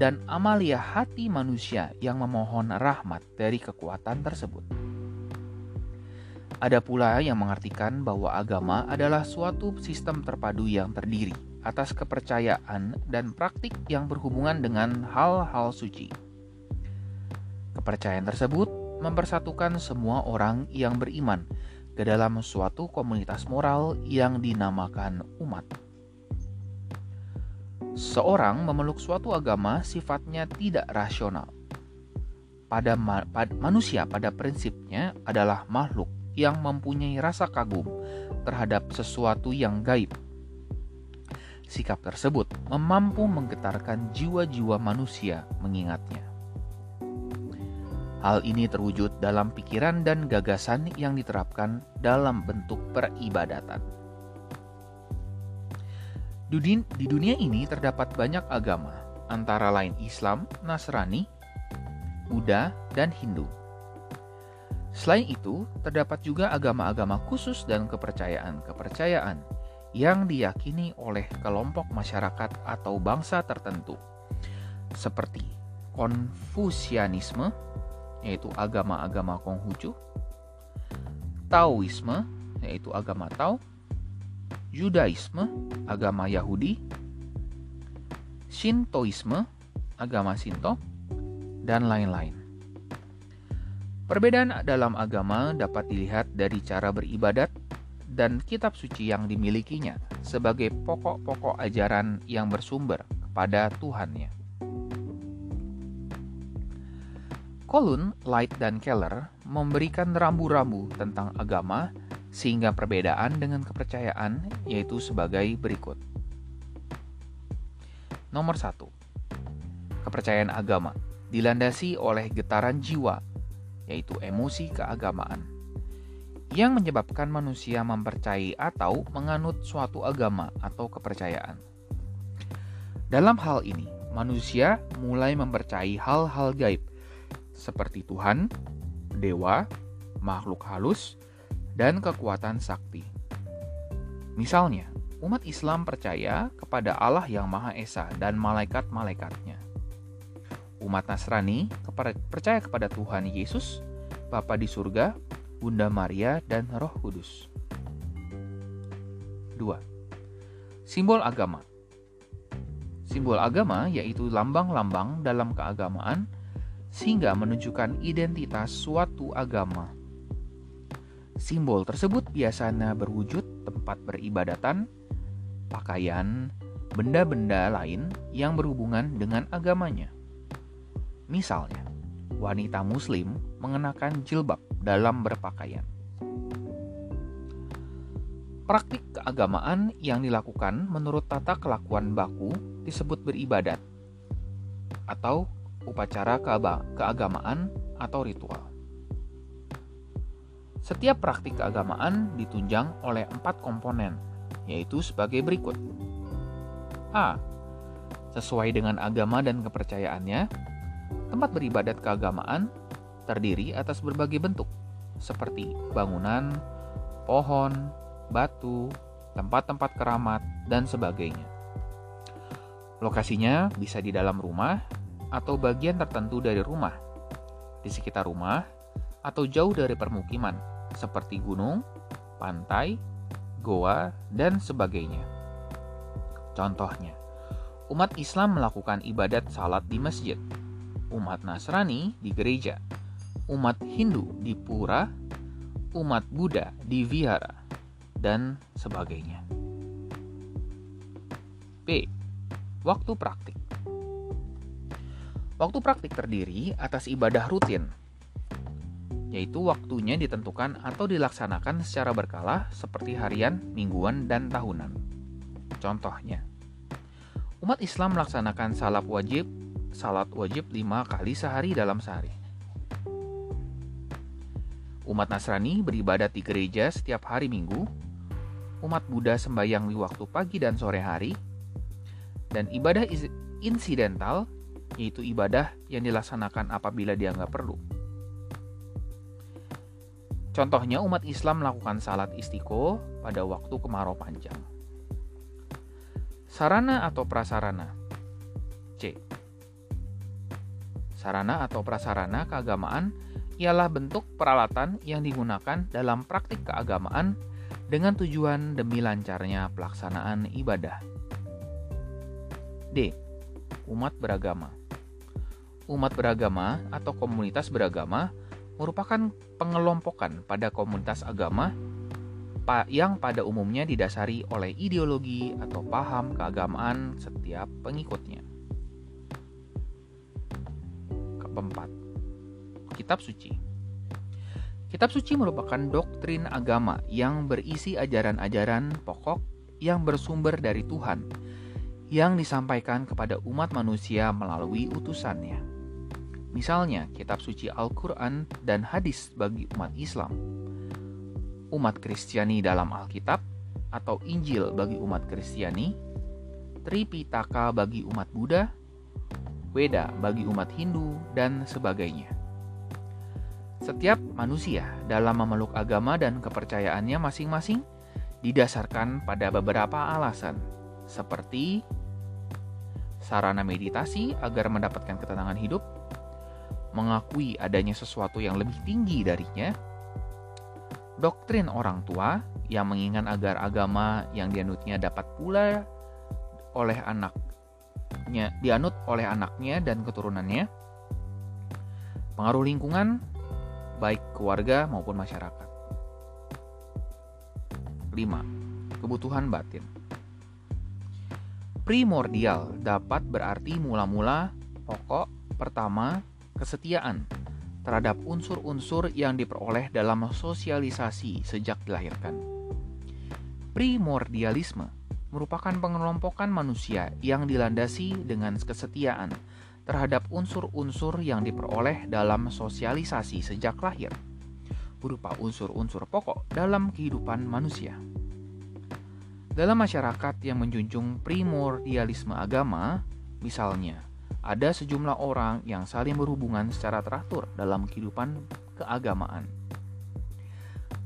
dan amalia hati manusia yang memohon rahmat dari kekuatan tersebut. Ada pula yang mengartikan bahwa agama adalah suatu sistem terpadu yang terdiri atas kepercayaan dan praktik yang berhubungan dengan hal-hal suci. Kepercayaan tersebut mempersatukan semua orang yang beriman ke dalam suatu komunitas moral yang dinamakan umat. Seorang memeluk suatu agama sifatnya tidak rasional. Pada, ma pada manusia pada prinsipnya adalah makhluk yang mempunyai rasa kagum terhadap sesuatu yang gaib. Sikap tersebut memampu menggetarkan jiwa-jiwa manusia mengingatnya. Hal ini terwujud dalam pikiran dan gagasan yang diterapkan dalam bentuk peribadatan. Di dunia ini terdapat banyak agama, antara lain Islam, Nasrani, Buddha, dan Hindu. Selain itu, terdapat juga agama-agama khusus dan kepercayaan-kepercayaan yang diyakini oleh kelompok masyarakat atau bangsa tertentu, seperti Konfusianisme, yaitu agama-agama Konghucu, Taoisme, yaitu agama Tao, Judaisme, agama Yahudi, Shintoisme, agama Shinto, dan lain-lain. Perbedaan dalam agama dapat dilihat dari cara beribadat dan kitab suci yang dimilikinya sebagai pokok-pokok ajaran yang bersumber kepada Tuhannya. Colun, Light, dan Keller memberikan rambu-rambu tentang agama sehingga perbedaan dengan kepercayaan yaitu sebagai berikut. Nomor satu, kepercayaan agama dilandasi oleh getaran jiwa, yaitu emosi keagamaan, yang menyebabkan manusia mempercayai atau menganut suatu agama atau kepercayaan. Dalam hal ini, manusia mulai mempercayai hal-hal gaib seperti Tuhan, dewa, makhluk halus, dan kekuatan sakti. Misalnya, umat Islam percaya kepada Allah yang Maha Esa dan malaikat-malaikatnya. Umat Nasrani percaya kepada Tuhan Yesus, Bapa di surga, Bunda Maria, dan Roh Kudus. 2. Simbol agama Simbol agama yaitu lambang-lambang dalam keagamaan sehingga menunjukkan identitas suatu agama Simbol tersebut biasanya berwujud tempat beribadatan, pakaian, benda-benda lain yang berhubungan dengan agamanya. Misalnya, wanita Muslim mengenakan jilbab dalam berpakaian. Praktik keagamaan yang dilakukan menurut tata kelakuan baku disebut beribadat atau upacara keagamaan atau ritual. Setiap praktik keagamaan ditunjang oleh empat komponen, yaitu sebagai berikut. A. Sesuai dengan agama dan kepercayaannya, tempat beribadat keagamaan terdiri atas berbagai bentuk, seperti bangunan, pohon, batu, tempat-tempat keramat, dan sebagainya. Lokasinya bisa di dalam rumah atau bagian tertentu dari rumah, di sekitar rumah, atau jauh dari permukiman, seperti gunung, pantai, goa, dan sebagainya. Contohnya, umat Islam melakukan ibadat salat di masjid, umat Nasrani di gereja, umat Hindu di pura, umat Buddha di vihara, dan sebagainya. B. Waktu praktik Waktu praktik terdiri atas ibadah rutin yaitu waktunya ditentukan atau dilaksanakan secara berkala seperti harian, mingguan, dan tahunan. Contohnya, umat Islam melaksanakan salat wajib salat wajib lima kali sehari dalam sehari. Umat Nasrani beribadat di gereja setiap hari Minggu, umat Buddha sembahyang di waktu pagi dan sore hari, dan ibadah insidental yaitu ibadah yang dilaksanakan apabila dianggap perlu. Contohnya umat Islam melakukan salat istiqo pada waktu kemarau panjang. Sarana atau prasarana C. Sarana atau prasarana keagamaan ialah bentuk peralatan yang digunakan dalam praktik keagamaan dengan tujuan demi lancarnya pelaksanaan ibadah. D. Umat beragama Umat beragama atau komunitas beragama merupakan pengelompokan pada komunitas agama yang pada umumnya didasari oleh ideologi atau paham keagamaan setiap pengikutnya. Keempat, Kitab Suci Kitab Suci merupakan doktrin agama yang berisi ajaran-ajaran pokok yang bersumber dari Tuhan, yang disampaikan kepada umat manusia melalui utusannya. Misalnya, kitab suci Al-Quran dan hadis bagi umat Islam, umat Kristiani dalam Alkitab, atau Injil bagi umat Kristiani, Tripitaka bagi umat Buddha, Weda bagi umat Hindu, dan sebagainya. Setiap manusia dalam memeluk agama dan kepercayaannya masing-masing didasarkan pada beberapa alasan, seperti sarana meditasi agar mendapatkan ketenangan hidup, mengakui adanya sesuatu yang lebih tinggi darinya, doktrin orang tua yang mengingat agar agama yang dianutnya dapat pula oleh anaknya dianut oleh anaknya dan keturunannya, pengaruh lingkungan baik keluarga maupun masyarakat. 5. Kebutuhan batin Primordial dapat berarti mula-mula, pokok, pertama, kesetiaan terhadap unsur-unsur yang diperoleh dalam sosialisasi sejak dilahirkan. Primordialisme merupakan pengelompokan manusia yang dilandasi dengan kesetiaan terhadap unsur-unsur yang diperoleh dalam sosialisasi sejak lahir, berupa unsur-unsur pokok dalam kehidupan manusia. Dalam masyarakat yang menjunjung primordialisme agama, misalnya ada sejumlah orang yang saling berhubungan secara teratur dalam kehidupan keagamaan.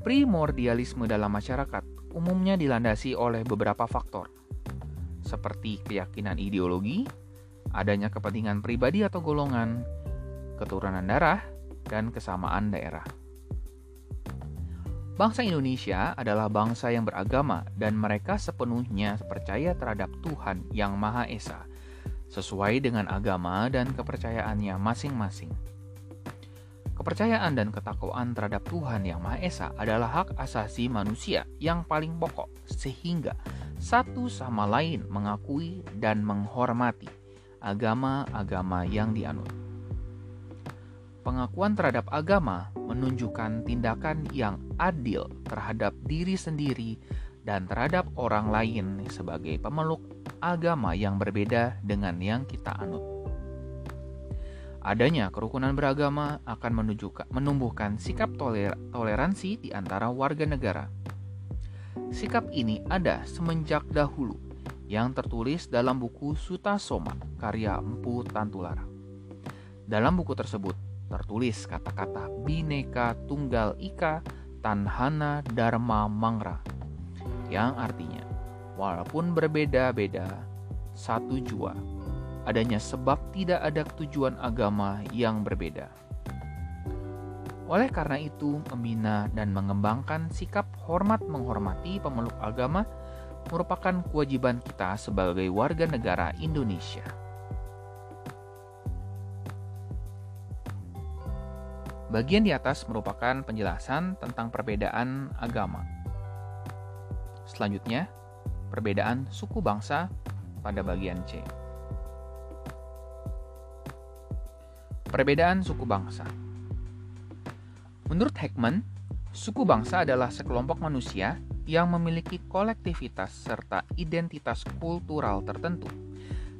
Primordialisme dalam masyarakat umumnya dilandasi oleh beberapa faktor, seperti keyakinan ideologi, adanya kepentingan pribadi atau golongan, keturunan darah, dan kesamaan daerah. Bangsa Indonesia adalah bangsa yang beragama dan mereka sepenuhnya percaya terhadap Tuhan yang Maha Esa sesuai dengan agama dan kepercayaannya masing-masing. Kepercayaan dan ketakwaan terhadap Tuhan Yang Maha Esa adalah hak asasi manusia yang paling pokok, sehingga satu sama lain mengakui dan menghormati agama-agama yang dianut. Pengakuan terhadap agama menunjukkan tindakan yang adil terhadap diri sendiri dan terhadap orang lain sebagai pemeluk agama yang berbeda dengan yang kita anut. Adanya kerukunan beragama akan menunjukkan, menumbuhkan sikap toler, toleransi di antara warga negara. Sikap ini ada semenjak dahulu, yang tertulis dalam buku Suta Soma karya Empu Tantulara. Dalam buku tersebut tertulis kata-kata Bineka Tunggal Ika Tanhana Dharma Mangra yang artinya walaupun berbeda-beda satu jua adanya sebab tidak ada tujuan agama yang berbeda. Oleh karena itu, membina dan mengembangkan sikap hormat menghormati pemeluk agama merupakan kewajiban kita sebagai warga negara Indonesia. Bagian di atas merupakan penjelasan tentang perbedaan agama. Selanjutnya, perbedaan suku bangsa pada bagian C. Perbedaan suku bangsa. Menurut Heckman, suku bangsa adalah sekelompok manusia yang memiliki kolektivitas serta identitas kultural tertentu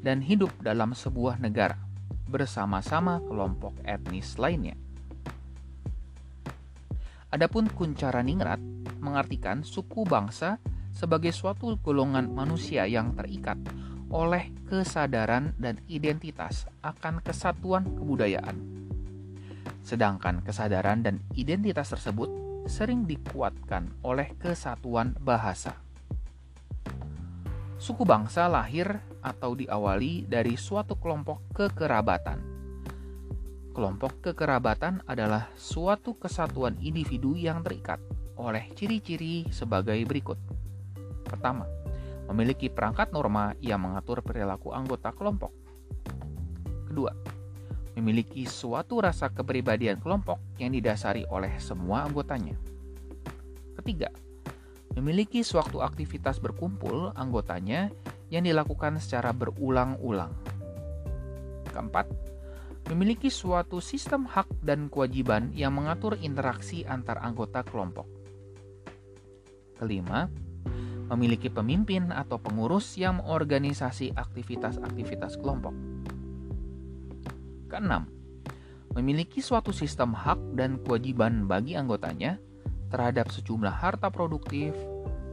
dan hidup dalam sebuah negara bersama-sama kelompok etnis lainnya. Adapun Kuncara Ningrat mengartikan suku bangsa sebagai suatu golongan manusia yang terikat oleh kesadaran dan identitas akan kesatuan kebudayaan Sedangkan kesadaran dan identitas tersebut sering dikuatkan oleh kesatuan bahasa. Suku bangsa lahir atau diawali dari suatu kelompok kekerabatan. Kelompok kekerabatan adalah suatu kesatuan individu yang terikat oleh ciri-ciri sebagai berikut. Pertama, memiliki perangkat norma yang mengatur perilaku anggota kelompok. Kedua, memiliki suatu rasa kepribadian kelompok yang didasari oleh semua anggotanya. Ketiga, memiliki suatu aktivitas berkumpul anggotanya yang dilakukan secara berulang-ulang. Keempat, memiliki suatu sistem hak dan kewajiban yang mengatur interaksi antar anggota kelompok. Kelima, memiliki pemimpin atau pengurus yang mengorganisasi aktivitas-aktivitas kelompok. Keenam, memiliki suatu sistem hak dan kewajiban bagi anggotanya terhadap sejumlah harta produktif,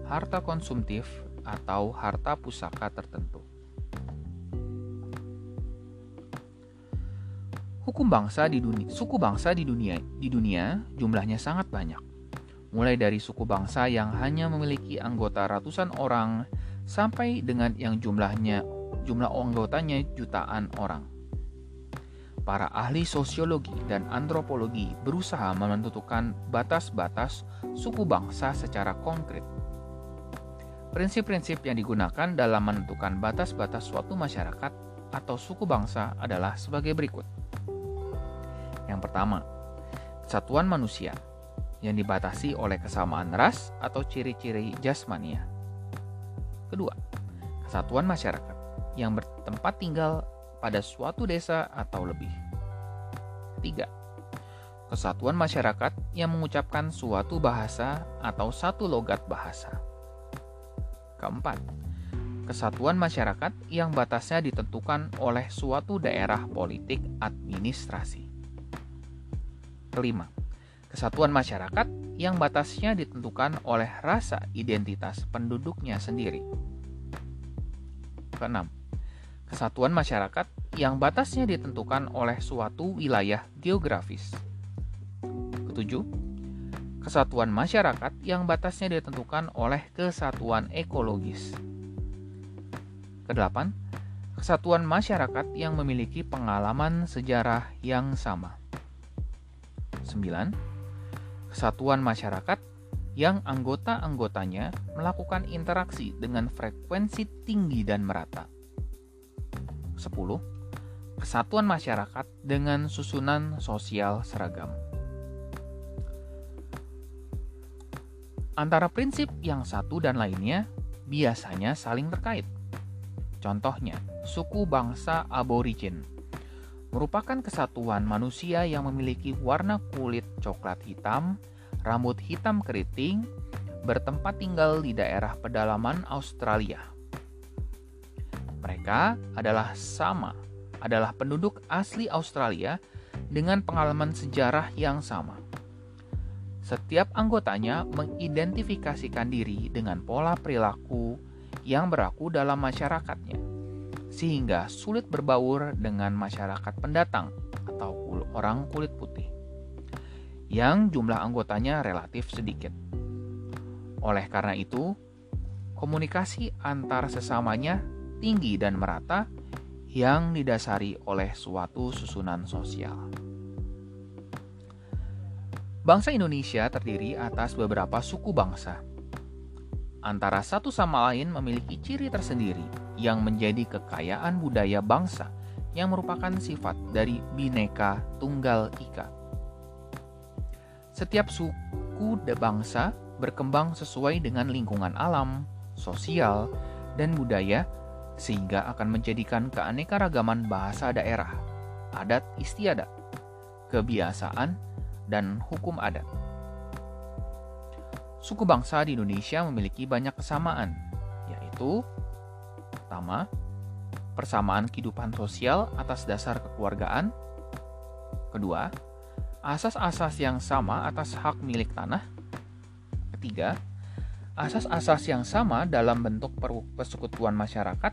harta konsumtif, atau harta pusaka tertentu. Hukum bangsa di dunia, suku bangsa di dunia di dunia jumlahnya sangat banyak. Mulai dari suku bangsa yang hanya memiliki anggota ratusan orang sampai dengan yang jumlahnya jumlah anggotanya jutaan orang para ahli sosiologi dan antropologi berusaha menentukan batas-batas suku bangsa secara konkret. Prinsip-prinsip yang digunakan dalam menentukan batas-batas suatu masyarakat atau suku bangsa adalah sebagai berikut. Yang pertama, kesatuan manusia yang dibatasi oleh kesamaan ras atau ciri-ciri jasmania. Kedua, kesatuan masyarakat yang bertempat tinggal pada suatu desa atau lebih. Tiga, kesatuan masyarakat yang mengucapkan suatu bahasa atau satu logat bahasa. Keempat, kesatuan masyarakat yang batasnya ditentukan oleh suatu daerah politik administrasi. Kelima, kesatuan masyarakat yang batasnya ditentukan oleh rasa identitas penduduknya sendiri. Keenam, kesatuan masyarakat yang batasnya ditentukan oleh suatu wilayah geografis. Ketujuh, kesatuan masyarakat yang batasnya ditentukan oleh kesatuan ekologis. Kedelapan, kesatuan masyarakat yang memiliki pengalaman sejarah yang sama. Sembilan, kesatuan masyarakat yang anggota-anggotanya melakukan interaksi dengan frekuensi tinggi dan merata. 10. Kesatuan masyarakat dengan susunan sosial seragam. Antara prinsip yang satu dan lainnya biasanya saling terkait. Contohnya, suku bangsa aborigin merupakan kesatuan manusia yang memiliki warna kulit coklat hitam, rambut hitam keriting, bertempat tinggal di daerah pedalaman Australia. Mereka adalah sama, adalah penduduk asli Australia dengan pengalaman sejarah yang sama. Setiap anggotanya mengidentifikasikan diri dengan pola perilaku yang berlaku dalam masyarakatnya, sehingga sulit berbaur dengan masyarakat pendatang atau orang kulit putih, yang jumlah anggotanya relatif sedikit. Oleh karena itu, komunikasi antar sesamanya tinggi dan merata yang didasari oleh suatu susunan sosial. Bangsa Indonesia terdiri atas beberapa suku bangsa. Antara satu sama lain memiliki ciri tersendiri yang menjadi kekayaan budaya bangsa yang merupakan sifat dari bineka tunggal ika. Setiap suku de bangsa berkembang sesuai dengan lingkungan alam, sosial, dan budaya sehingga akan menjadikan keanekaragaman bahasa daerah, adat istiadat, kebiasaan, dan hukum adat. Suku bangsa di Indonesia memiliki banyak kesamaan, yaitu pertama, persamaan kehidupan sosial atas dasar kekeluargaan. Kedua, asas-asas yang sama atas hak milik tanah. Ketiga, asas-asas yang sama dalam bentuk persekutuan masyarakat,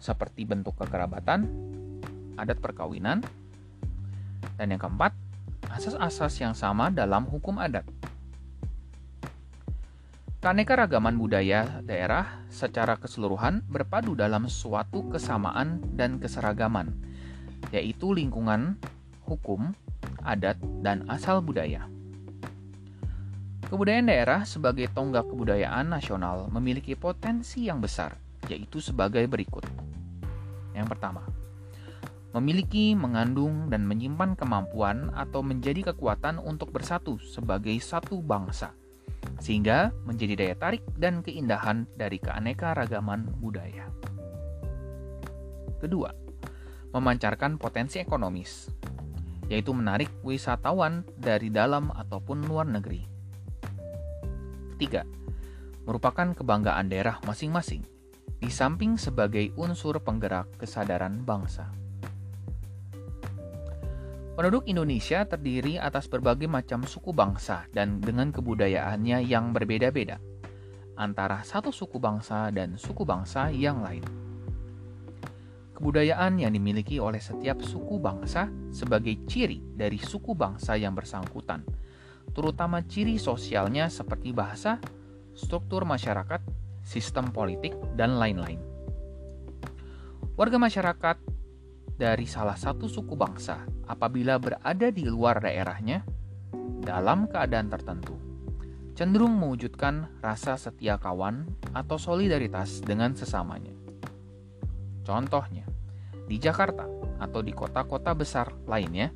seperti bentuk kekerabatan, adat perkawinan. Dan yang keempat, asas-asas yang sama dalam hukum adat. Keanekaragaman budaya daerah secara keseluruhan berpadu dalam suatu kesamaan dan keseragaman, yaitu lingkungan, hukum, adat, dan asal budaya. Kebudayaan daerah sebagai tonggak kebudayaan nasional memiliki potensi yang besar, yaitu sebagai berikut. Yang pertama, memiliki, mengandung, dan menyimpan kemampuan atau menjadi kekuatan untuk bersatu sebagai satu bangsa, sehingga menjadi daya tarik dan keindahan dari keanekaragaman budaya. Kedua, memancarkan potensi ekonomis, yaitu menarik wisatawan dari dalam ataupun luar negeri. Ketiga, merupakan kebanggaan daerah masing-masing, di samping sebagai unsur penggerak kesadaran bangsa. Penduduk Indonesia terdiri atas berbagai macam suku bangsa dan dengan kebudayaannya yang berbeda-beda antara satu suku bangsa dan suku bangsa yang lain. Kebudayaan yang dimiliki oleh setiap suku bangsa sebagai ciri dari suku bangsa yang bersangkutan, terutama ciri sosialnya seperti bahasa, struktur masyarakat, sistem politik, dan lain-lain. Warga masyarakat dari salah satu suku bangsa apabila berada di luar daerahnya dalam keadaan tertentu cenderung mewujudkan rasa setia kawan atau solidaritas dengan sesamanya. Contohnya, di Jakarta atau di kota-kota besar lainnya,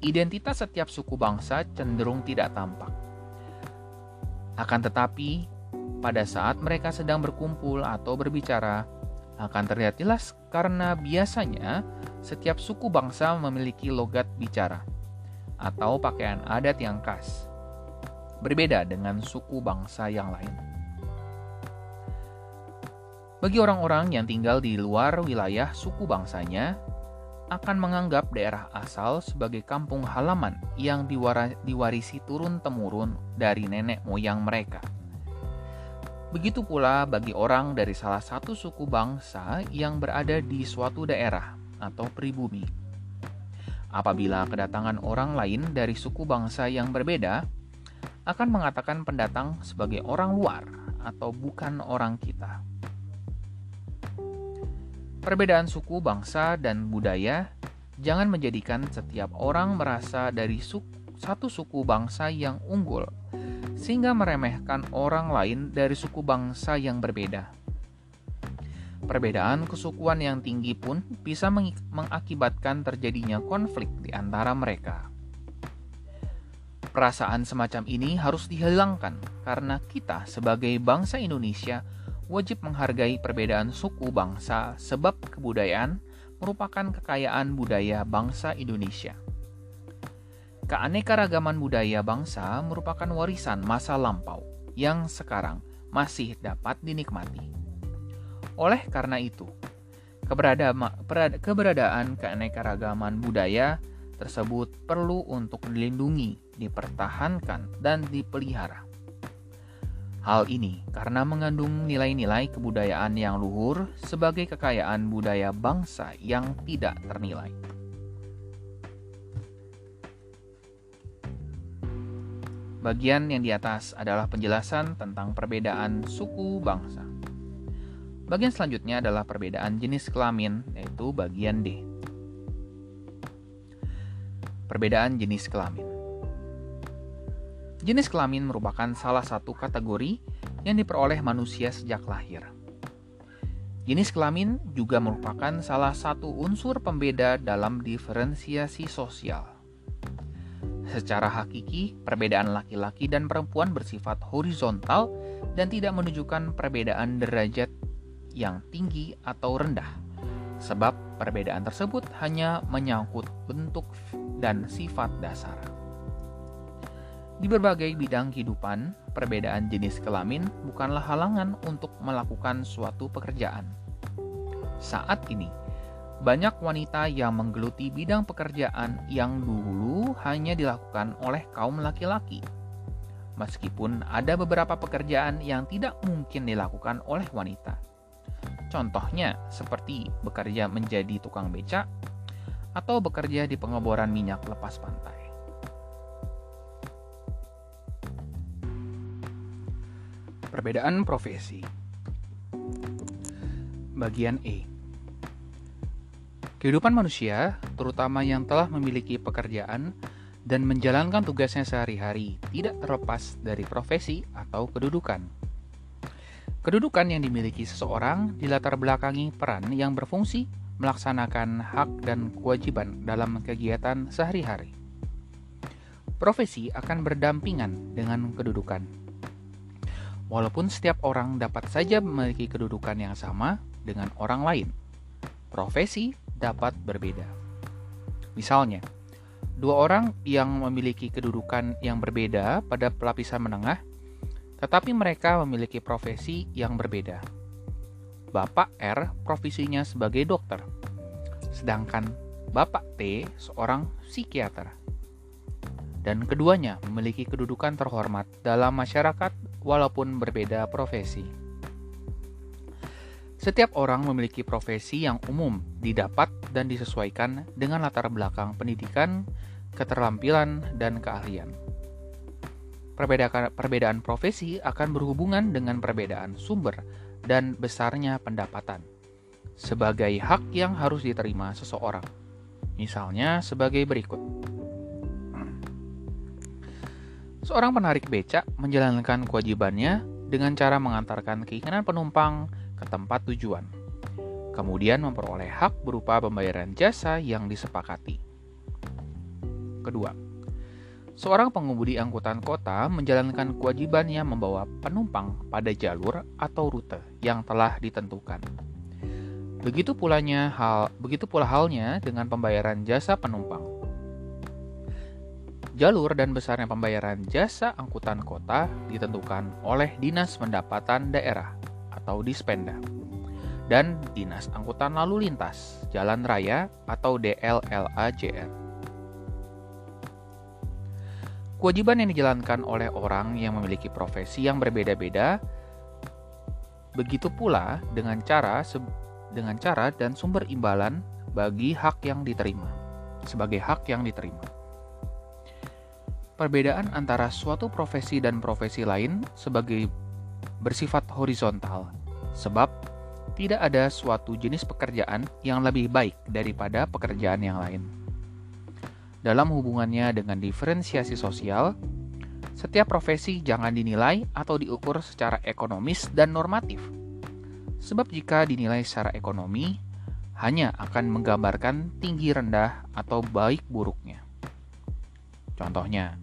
identitas setiap suku bangsa cenderung tidak tampak. Akan tetapi, pada saat mereka sedang berkumpul atau berbicara, akan terlihat jelas karena biasanya setiap suku bangsa memiliki logat bicara atau pakaian adat yang khas, berbeda dengan suku bangsa yang lain. Bagi orang-orang yang tinggal di luar wilayah suku bangsanya, akan menganggap daerah asal sebagai kampung halaman yang diwarisi turun-temurun dari nenek moyang mereka. Begitu pula bagi orang dari salah satu suku bangsa yang berada di suatu daerah atau pribumi. Apabila kedatangan orang lain dari suku bangsa yang berbeda, akan mengatakan pendatang sebagai orang luar atau bukan orang kita. Perbedaan suku, bangsa, dan budaya jangan menjadikan setiap orang merasa dari suku, satu suku bangsa yang unggul sehingga meremehkan orang lain dari suku bangsa yang berbeda. Perbedaan kesukuan yang tinggi pun bisa mengakibatkan terjadinya konflik di antara mereka. Perasaan semacam ini harus dihilangkan karena kita sebagai bangsa Indonesia wajib menghargai perbedaan suku bangsa sebab kebudayaan merupakan kekayaan budaya bangsa Indonesia. Keanekaragaman budaya bangsa merupakan warisan masa lampau yang sekarang masih dapat dinikmati. Oleh karena itu, keberadaan keanekaragaman budaya tersebut perlu untuk dilindungi, dipertahankan, dan dipelihara. Hal ini karena mengandung nilai-nilai kebudayaan yang luhur sebagai kekayaan budaya bangsa yang tidak ternilai. Bagian yang di atas adalah penjelasan tentang perbedaan suku bangsa. Bagian selanjutnya adalah perbedaan jenis kelamin, yaitu bagian D. Perbedaan jenis kelamin. Jenis kelamin merupakan salah satu kategori yang diperoleh manusia sejak lahir. Jenis kelamin juga merupakan salah satu unsur pembeda dalam diferensiasi sosial. Secara hakiki, perbedaan laki-laki dan perempuan bersifat horizontal dan tidak menunjukkan perbedaan derajat yang tinggi atau rendah, sebab perbedaan tersebut hanya menyangkut bentuk dan sifat dasar. Di berbagai bidang kehidupan, perbedaan jenis kelamin bukanlah halangan untuk melakukan suatu pekerjaan. Saat ini, banyak wanita yang menggeluti bidang pekerjaan yang dulu hanya dilakukan oleh kaum laki-laki. Meskipun ada beberapa pekerjaan yang tidak mungkin dilakukan oleh wanita. Contohnya seperti bekerja menjadi tukang becak atau bekerja di pengeboran minyak lepas pantai. Perbedaan profesi. Bagian E. Kehidupan manusia, terutama yang telah memiliki pekerjaan dan menjalankan tugasnya sehari-hari, tidak terlepas dari profesi atau kedudukan. Kedudukan yang dimiliki seseorang dilatar belakangi peran yang berfungsi melaksanakan hak dan kewajiban dalam kegiatan sehari-hari. Profesi akan berdampingan dengan kedudukan Walaupun setiap orang dapat saja memiliki kedudukan yang sama dengan orang lain, profesi dapat berbeda. Misalnya, dua orang yang memiliki kedudukan yang berbeda pada pelapisan menengah, tetapi mereka memiliki profesi yang berbeda. Bapak R profesinya sebagai dokter, sedangkan Bapak T seorang psikiater. Dan keduanya memiliki kedudukan terhormat dalam masyarakat walaupun berbeda profesi. Setiap orang memiliki profesi yang umum, didapat dan disesuaikan dengan latar belakang pendidikan, keterampilan, dan keahlian. Perbedaan, perbedaan profesi akan berhubungan dengan perbedaan sumber dan besarnya pendapatan sebagai hak yang harus diterima seseorang. Misalnya sebagai berikut. Seorang penarik becak menjalankan kewajibannya dengan cara mengantarkan keinginan penumpang ke tempat tujuan, kemudian memperoleh hak berupa pembayaran jasa yang disepakati. Kedua, seorang pengemudi angkutan kota menjalankan kewajibannya membawa penumpang pada jalur atau rute yang telah ditentukan. Begitu pulanya hal begitu pula halnya dengan pembayaran jasa penumpang. Jalur dan besarnya pembayaran jasa angkutan kota ditentukan oleh Dinas Pendapatan Daerah atau Dispenda dan Dinas Angkutan Lalu Lintas Jalan Raya atau DLLAJR. Kewajiban yang dijalankan oleh orang yang memiliki profesi yang berbeda-beda begitu pula dengan cara dengan cara dan sumber imbalan bagi hak yang diterima sebagai hak yang diterima. Perbedaan antara suatu profesi dan profesi lain sebagai bersifat horizontal, sebab tidak ada suatu jenis pekerjaan yang lebih baik daripada pekerjaan yang lain. Dalam hubungannya dengan diferensiasi sosial, setiap profesi jangan dinilai atau diukur secara ekonomis dan normatif. Sebab jika dinilai secara ekonomi, hanya akan menggambarkan tinggi rendah atau baik buruknya. Contohnya,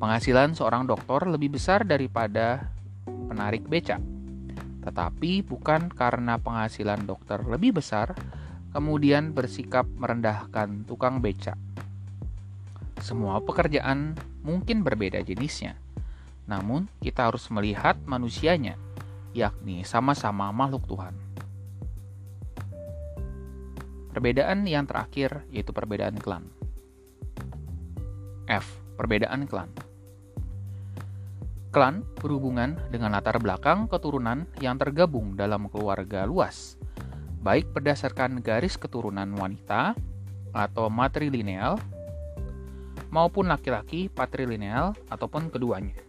penghasilan seorang dokter lebih besar daripada penarik becak. Tetapi bukan karena penghasilan dokter lebih besar, kemudian bersikap merendahkan tukang becak. Semua pekerjaan mungkin berbeda jenisnya, namun kita harus melihat manusianya, yakni sama-sama makhluk Tuhan. Perbedaan yang terakhir yaitu perbedaan klan. F. Perbedaan klan Klan berhubungan dengan latar belakang keturunan yang tergabung dalam keluarga luas, baik berdasarkan garis keturunan wanita atau matrilineal maupun laki-laki patrilineal ataupun keduanya.